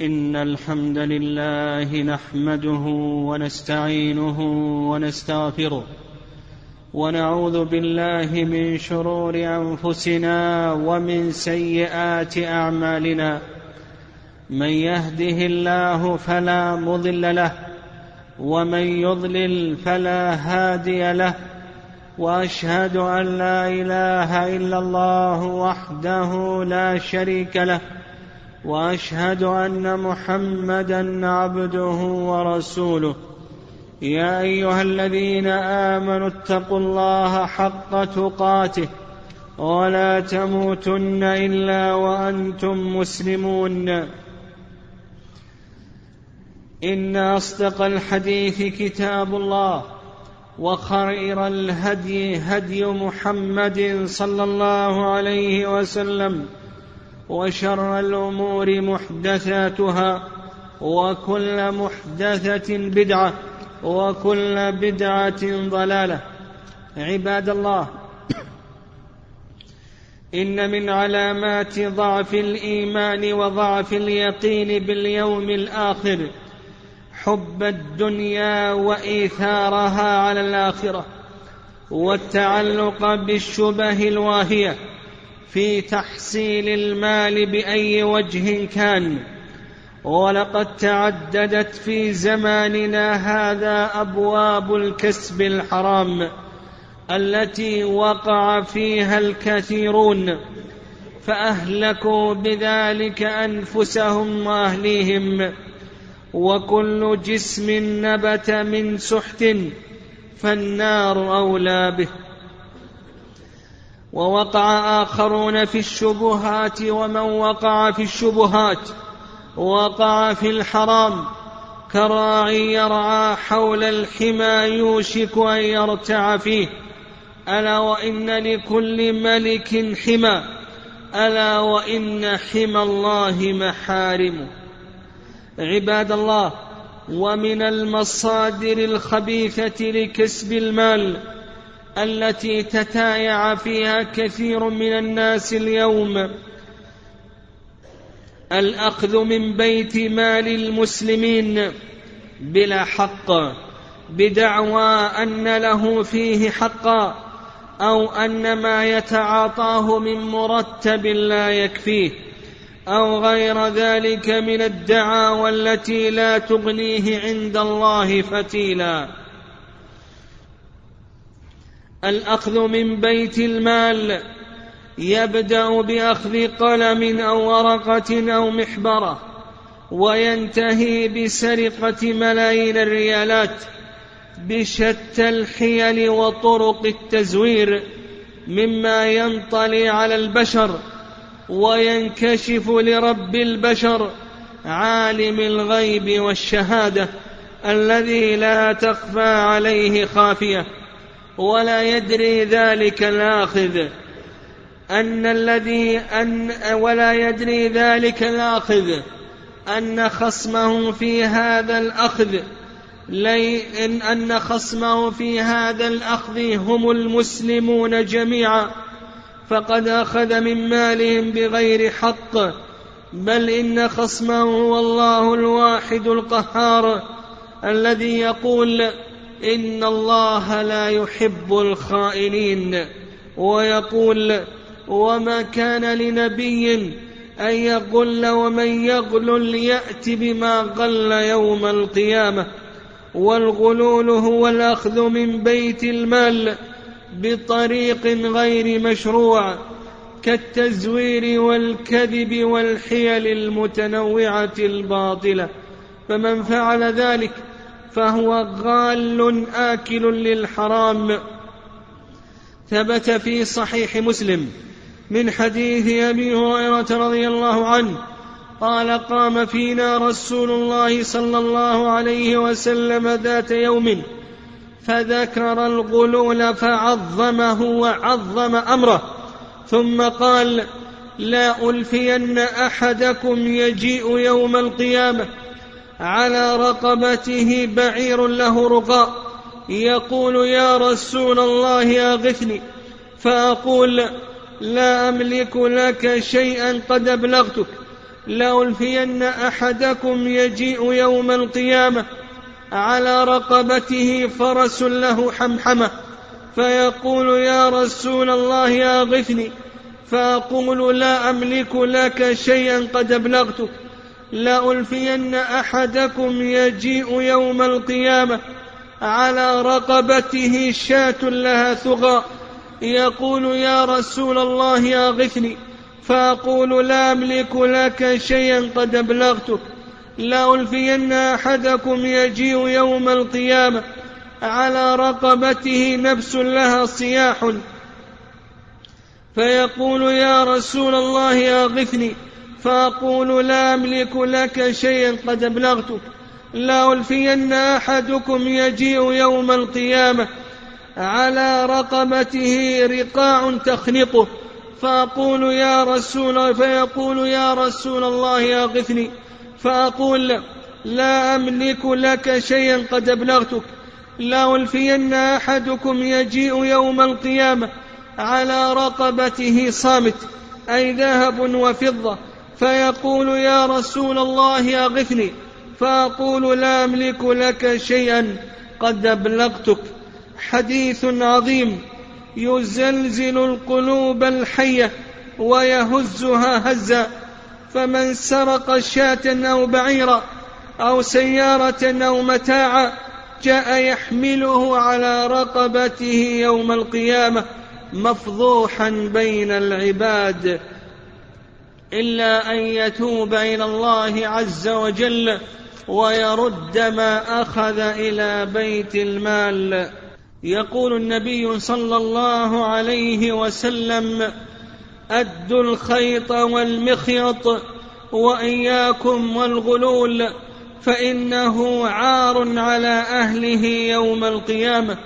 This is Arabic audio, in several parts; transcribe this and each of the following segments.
إن الحمد لله نحمده ونستعينه ونستغفره ونعوذ بالله من شرور أنفسنا ومن سيئات أعمالنا. من يهده الله فلا مضل له ومن يضلل فلا هادي له وأشهد أن لا إله إلا الله وحده لا شريك له. وأشهد أن محمدا عبده ورسوله. يا أيها الذين آمنوا اتقوا الله حق تقاته ولا تموتن إلا وأنتم مسلمون. إن أصدق الحديث كتاب الله وخير الهدي هدي محمد صلى الله عليه وسلم. وشر الأمور محدثاتها وكل محدثة بدعة وكل بدعة ضلالة. عباد الله إن من علامات ضعف الإيمان وضعف اليقين باليوم الآخر حب الدنيا وإيثارها على الآخرة والتعلق بالشبه الواهية. في تحصيل المال بأي وجه كان. ولقد تعددت في زماننا هذا أبواب الكسب الحرام التي وقع فيها الكثيرون فأهلكوا بذلك أنفسهم وأهليهم. وكل جسم نبت من سحت فالنار أولى به. ووقع آخرون في الشبهات ومن وقع في الشبهات. وقع في الحرام. كراعي يرعى حول الحمى يوشك أن يرتع فيه. ألا وإن لكل ملك حمى. ألا وإن حمى الله محارمه عباد الله ومن المصادر الخبيثة لكسب المال التي تتايع فيها كثير من الناس اليوم. الأخذ من بيت مال المسلمين بلا حق بدعوى أن له فيه حقا أو أن ما يتعاطاه من مرتب لا يكفيه أو غير ذلك من الدعاوى التي لا تغنيه عند الله فتيلا. الاخذ من بيت المال يبدأ بأخذ قلم أو ورقة أو محبرة وينتهي بسرقة ملايين الريالات بشتى الحيل وطرق التزوير مما ينطلي على البشر وينكشف لرب البشر عالم الغيب والشهادة الذي لا تخفى عليه خافية. ولا يدري ذلك الآخذ. أن الذي أن ولا يدري ذلك الآخذ. أن خصمه في هذا الأخذ. لي إن أن خصمه في هذا الأخذ هم المسلمون جميعا. فقد أخذ من مالهم بغير حق. بل إن خصمه هو الله الواحد القهار. الذي يقول إن الله لا يحب الخائنين. ويقول وما كان لنبي أن يغل ومن يغل يأت بما غل يوم القيامة. والغلول هو الأخذ من بيت المال بطريق غير مشروع كالتزوير والكذب والحيل المتنوعة الباطلة. فمن فعل ذلك فهو غال آكل للحرام. ثبت في صحيح مسلم من حديث أبي هريرة رضي الله عنه قال قام فينا رسول الله صلى الله عليه وسلم ذات يوم فذكر الغلول فعظمه وعظم أمره ثم قال لا ألفين أحدكم يجيء يوم القيامة. على رقبته بعير له رقاء يقول يا رسول الله أغثني. فأقول لا أملك لك شيئا قد أبلغتك. لألفين أحدكم يجيء يوم القيامة. على رقبته فرس له حمحمة. فيقول يا رسول الله أغثني. فأقول لا أملك لك شيئا قد أبلغتك. لألفين أحدكم يجيء يوم القيامة على رقبته شاة لها ثغى. يقول يا رسول الله أغثني. فأقول لا أملك لك شيئا قد أبلغتك. لألفين أحدكم يجيء يوم القيامة على رقبته نفس لها صياح. فيقول يا رسول الله أغثني. فأقول لا أملك لك شيئا قد أبلغتك. لا ألفين أحدكم يجيء يوم القيامة على رقبته رقاع تخنقه. فأقول يا رسول فيقول يا رسول الله أغثني. فأقول لا أملك لك شيئا قد أبلغتك. لا ألفين أحدكم يجيء يوم القيامة على رقبته صامت أي ذهب وفضة. فيقول يا رسول الله أغثني فأقول لا أملك لك شيئا قد أبلغتك. حديث عظيم يزلزل القلوب الحية ويهزها هزا. فمن سرق شاة أو بعيرا أو سيارة أو متاعا جاء يحمله على رقبته يوم القيامة مفضوحا بين العباد. إلا أن يتوب إلى الله عز وجل ويرد ما أخذ إلى بيت المال. يقول النبي صلى الله عليه وسلم أدوا الخيط والمخيط وإياكم والغلول فإنه عار على أهله يوم القيامة.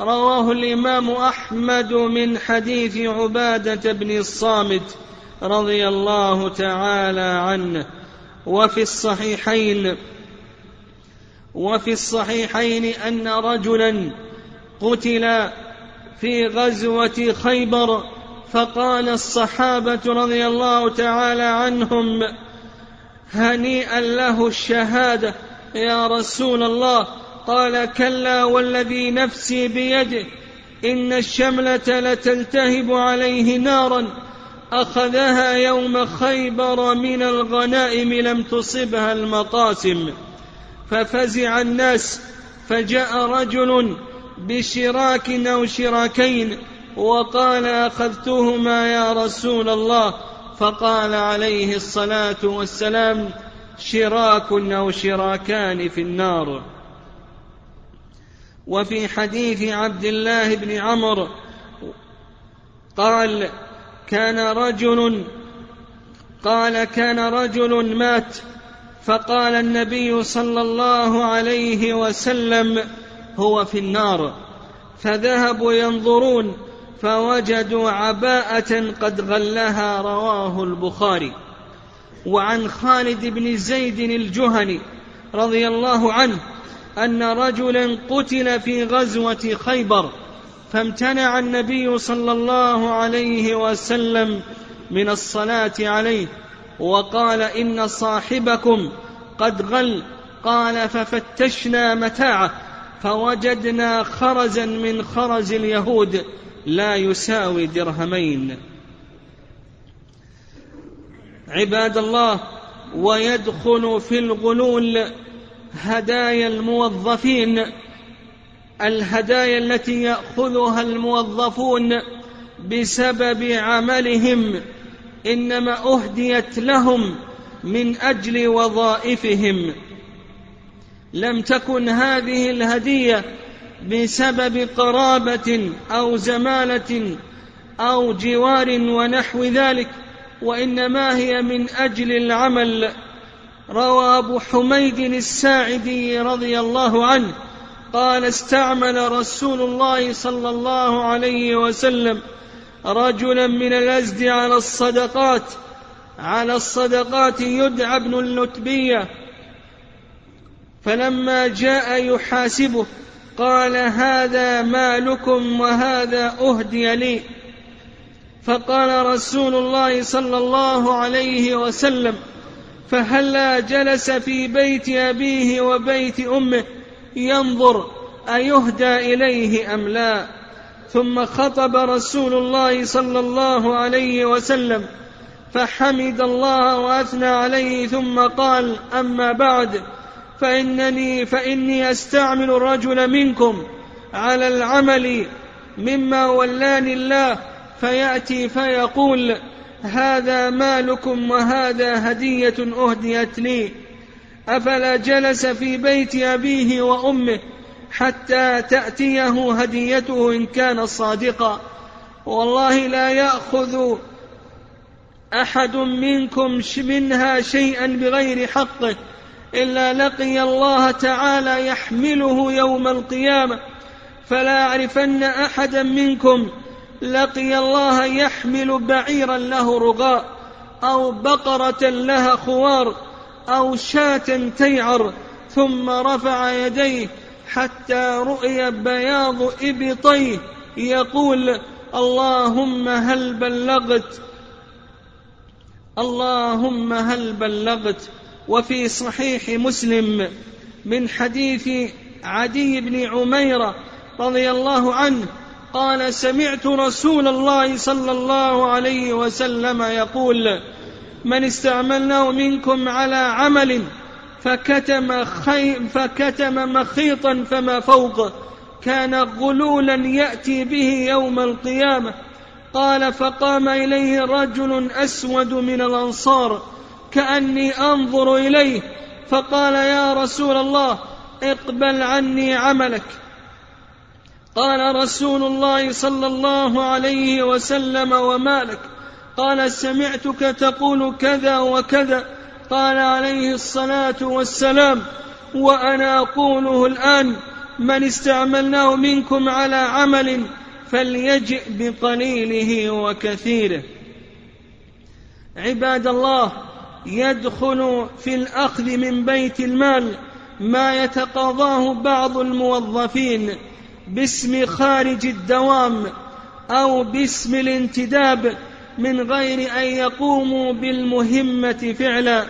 رواه الإمام أحمد من حديث عبادة بن الصامت. رضي الله تعالى عنه. وفي الصحيحين وفي الصحيحين أن رجلا قتل في غزوة خيبر فقال الصحابة رضي الله تعالى عنهم هنيئا له الشهادة يا رسول الله. قال كلا والذي نفسي بيده إن الشملة لتلتهب عليه نارا. أخذها يوم خيبر من الغنائم لم تصبها المقاسم ففزع الناس فجاء رجل بشراك أو شراكين وقال أخذتهما يا رسول الله؟ فقال عليه الصلاة والسلام شراك أو شراكان في النار. وفي حديث عبد الله بن عمرو قال كان رجل قال كان رجل مات فقال النبي صلى الله عليه وسلم هو في النار فذهبوا ينظرون فوجدوا عباءة قد غلها رواه البخاري. وعن خالد بن زيد الجهني رضي الله عنه أن رجلا قتل في غزوة خيبر. فامتنع النبي صلى الله عليه وسلم من الصلاة عليه وقال إن صاحبكم قد غل قال ففتشنا متاعه فوجدنا خرزا من خرز اليهود لا يساوي درهمين. عباد الله ويدخل في الغلول هدايا الموظفين الهدايا التي يأخذها الموظفون بسبب عملهم إنما أهديت لهم من أجل وظائفهم. لم تكن هذه الهدية بسبب قرابة أو زمالة أو جوار ونحو ذلك وإنما هي من أجل العمل. روى أبو حميد الساعدي رضي الله عنه قال استعمل رسول الله صلى الله عليه وسلم رجلا من الأزد على الصدقات على الصدقات يدعى ابن اللتبية. فلما جاء يحاسبه قال هذا مالكم وهذا أهدي لي. فقال رسول الله صلى الله عليه وسلم فهلا جلس في بيت أبيه وبيت أمه ينظر أيهدى إليه أم لا. ثم خطب رسول الله صلى الله عليه وسلم فحمد الله وأثنى عليه ثم قال أما بعد فانني فإني أستعمل الرجل منكم على العمل مما ولاني الله فيأتي فيقول هذا مالكم وهذا هدية اهديت لي أفلا جلس في بيت أبيه وأمه حتى تأتيه هديته إن كان صادقا. والله لا يأخذ أحد منكم منها شيئا بغير حقه إلا لقي الله تعالى يحمله يوم القيامة. فلا أعرفن أحدا منكم لقي الله يحمل بعيرا له رغاء أو بقرة لها خوار أو شاة تيعر ثم رفع يديه حتى رؤي بياض إبطيه يقول اللهم هل بلغت؟ اللهم هل بلغت؟ وفي صحيح مسلم من حديث عدي بن عميرة رضي الله عنه قال سمعت رسول الله صلى الله عليه وسلم يقول من استعملناه منكم على عمل فكتم, خي فكتم مخيطا فما فوق. كان غلولا يأتي به يوم القيامة. قال فقام إليه رجل أسود من الأنصار كأني أنظر إليه. فقال يا رسول الله اقبل عني عملك. قال رسول الله صلى الله عليه وسلم وما لك قال سمعتك تقول كذا وكذا. قال عليه الصلاة والسلام وأنا أقوله الآن من استعملناه منكم على عمل فليجئ بقليله وكثيره. عباد الله يدخل في الأخذ من بيت المال ما يتقاضاه بعض الموظفين باسم خارج الدوام أو باسم الانتداب من غير أن يقوموا بالمهمة فعلا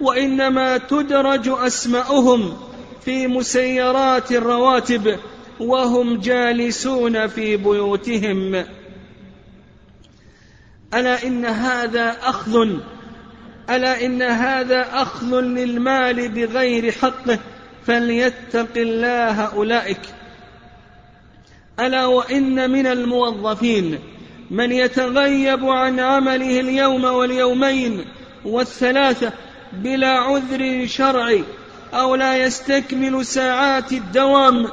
وإنما تدرج أسماؤهم في مسيرات الرواتب وهم جالسون في بيوتهم. ألا إن هذا أخذ ألا إن هذا أخذ للمال بغير حقه فليتق الله أولئك. ألا وإن من الموظفين من يتغيب عن عمله اليوم واليومين والثلاثة بلا عذر شرعي أو لا يستكمل ساعات الدوام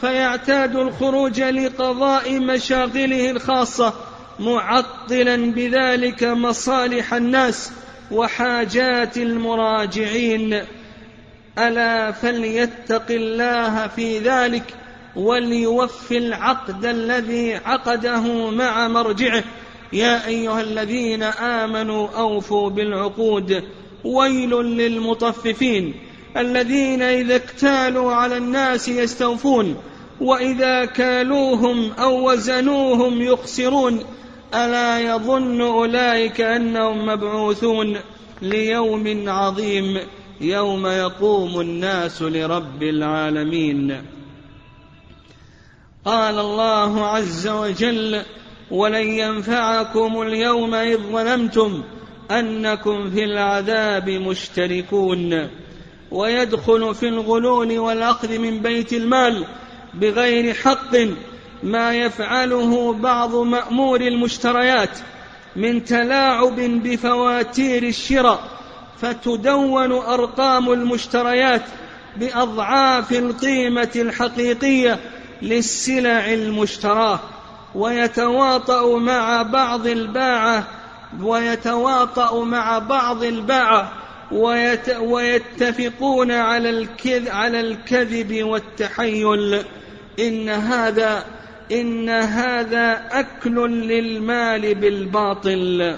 فيعتاد الخروج لقضاء مشاغله الخاصة معطلا بذلك مصالح الناس وحاجات المراجعين. ألا فليتق الله في ذلك وليوفي العقد الذي عقده مع مرجعه. يا أيها الذين آمنوا أوفوا بالعقود. ويل للمطففين. الذين إذا اكتالوا على الناس يستوفون. وإذا كالوهم أو وزنوهم يخسرون. ألا يظن أولئك أنهم مبعوثون. ليوم عظيم يوم يقوم الناس لرب العالمين. قال الله عز وجل ولن ينفعكم اليوم إذ ظلمتم أنكم في العذاب مشتركون. ويدخل في الغلول والأخذ من بيت المال بغير حق ما يفعله بعض مأمور المشتريات من تلاعب بفواتير الشراء فتدون أرقام المشتريات بأضعاف القيمة الحقيقية للسلع المشتراه ويتواطأ مع بعض الباعة ويتواطأ مع بعض الباعة ويت ويتفقون على الكذب, على الكذب والتحيل. إن هذا إن هذا أكل للمال بالباطل.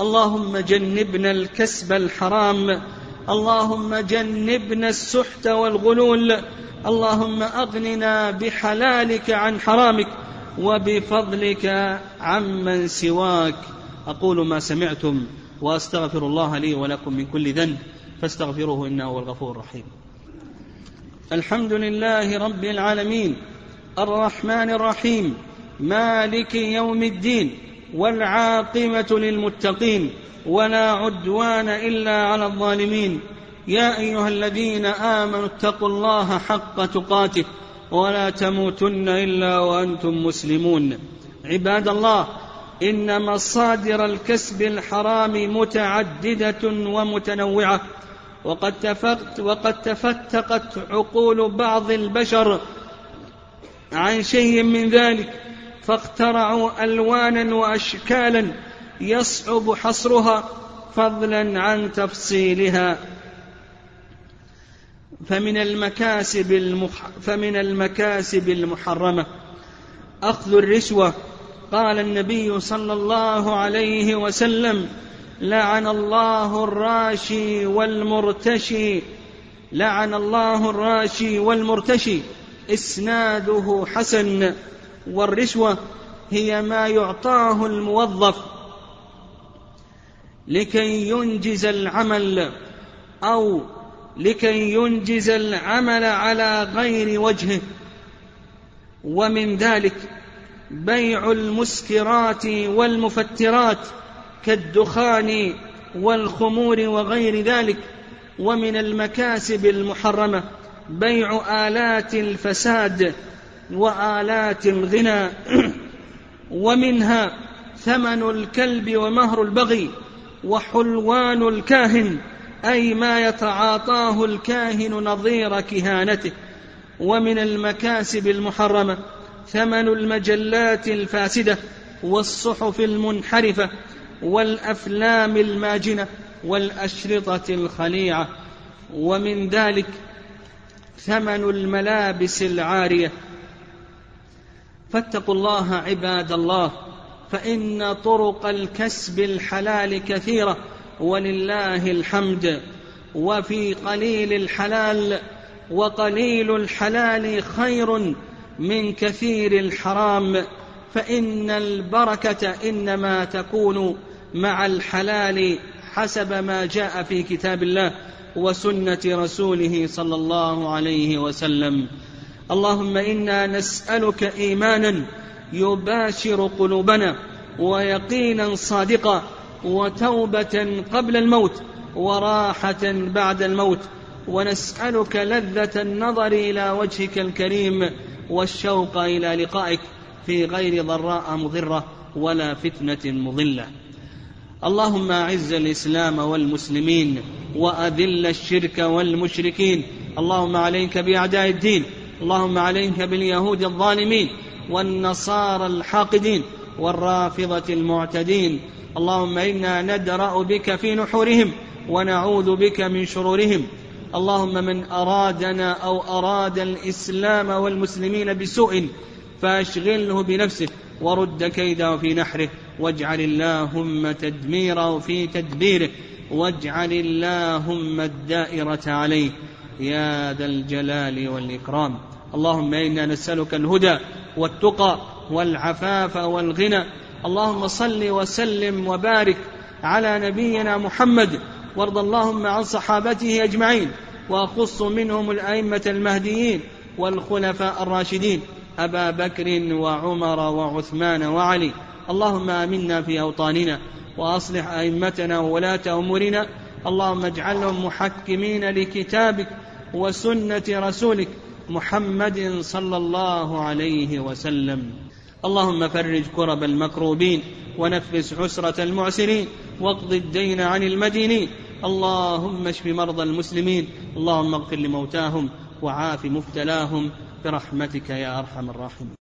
اللهم جنبنا الكسب الحرام اللهم جنبنا السحت والغلول اللهم أغننا بحلالك عن حرامك وبفضلك عمن سواك. أقول ما سمعتم وأستغفر الله لي ولكم من كل ذنب فاستغفروه إنه هو الغفور الرحيم. الحمد لله رب العالمين الرحمن الرحيم مالك يوم الدين والعاقبة للمتقين ولا عدوان إلا على الظالمين. يا أيها الذين آمنوا اتقوا الله حق تقاته ولا تموتن إلا وأنتم مسلمون. عباد الله إن مصادر الكسب الحرام متعددة ومتنوعة وقد, تفت وقد تفتقت عقول بعض البشر عن شيء من ذلك فاخترعوا ألوانا وأشكالا يصعب حصرها فضلا عن تفصيلها. فمن المكاسب المح فمن المكاسب المحرمة. أخذ الرشوة قال النبي صلى الله عليه وسلم لعن الله الراشي والمرتشي. لعن الله الراشي والمرتشي. إسناده حسن. والرشوه هي ما يعطاه الموظف. لكي ينجز العمل أو لكي ينجز العمل على غير وجهه. ومن ذلك بيع المسكرات والمفترات كالدخان والخمور وغير ذلك. ومن المكاسب المحرمة بيع آلات الفساد وآلات الغنى. ومنها ثمن الكلب ومهر البغي وحلوان الكاهن. أي ما يتعاطاه الكاهن نظير كهانته ومن المكاسب المحرمة ثمن المجلات الفاسدة والصحف المنحرفة والأفلام الماجنة والأشرطة الخليعة ومن ذلك ثمن الملابس العارية. فاتقوا الله عباد الله فإن طرق الكسب الحلال كثيرة. ولله الحمد وفي قليل الحلال وقليل الحلال خير من كثير الحرام. فإن البركة إنما تكون مع الحلال حسب ما جاء في كتاب الله وسنة رسوله صلى الله عليه وسلم. اللهم إنا نسألك إيمانا يباشر قلوبنا ويقينا صادقا وتوبة قبل الموت وراحة بعد الموت. ونسألك لذة النظر إلى وجهك الكريم والشوق إلى لقائك في غير ضراء مضرة ولا فتنة مضلة. اللهم أعز الإسلام والمسلمين وأذل الشرك والمشركين. اللهم عليك بأعداء الدين. اللهم عليك باليهود الظالمين والنصارى الحاقدين والرافضة المعتدين. اللهم إنا ندرأ بك في نحورهم ونعوذ بك من شرورهم. اللهم من أرادنا أو أراد الإسلام والمسلمين بسوء فأشغله بنفسه ورد كيده في نحره واجعل اللهم تدميره في تدبيره واجعل اللهم الدائرة عليه. يا ذا الجلال والإكرام. اللهم إنا نسألك الهدى والتقى والعفاف والغنى اللهم صل وسلم وبارك على نبينا محمد وارض اللهم عن صحابته أجمعين وأخص منهم الأئمة المهديين والخلفاء الراشدين أبا بكر وعمر وعثمان وعلي. اللهم آمنا في أوطاننا وأصلح أئمتنا وولاة أمورنا. اللهم اجعلهم محكمين لكتابك وسنة رسولك محمد صلى الله عليه وسلم. اللهم فرج كرب المكروبين ونفس عسره المعسرين واقض الدين عن المدينين. اللهم اشف مرضى المسلمين. اللهم اغفر لموتاهم وعاف مبتلاهم برحمتك يا أرحم الراحمين.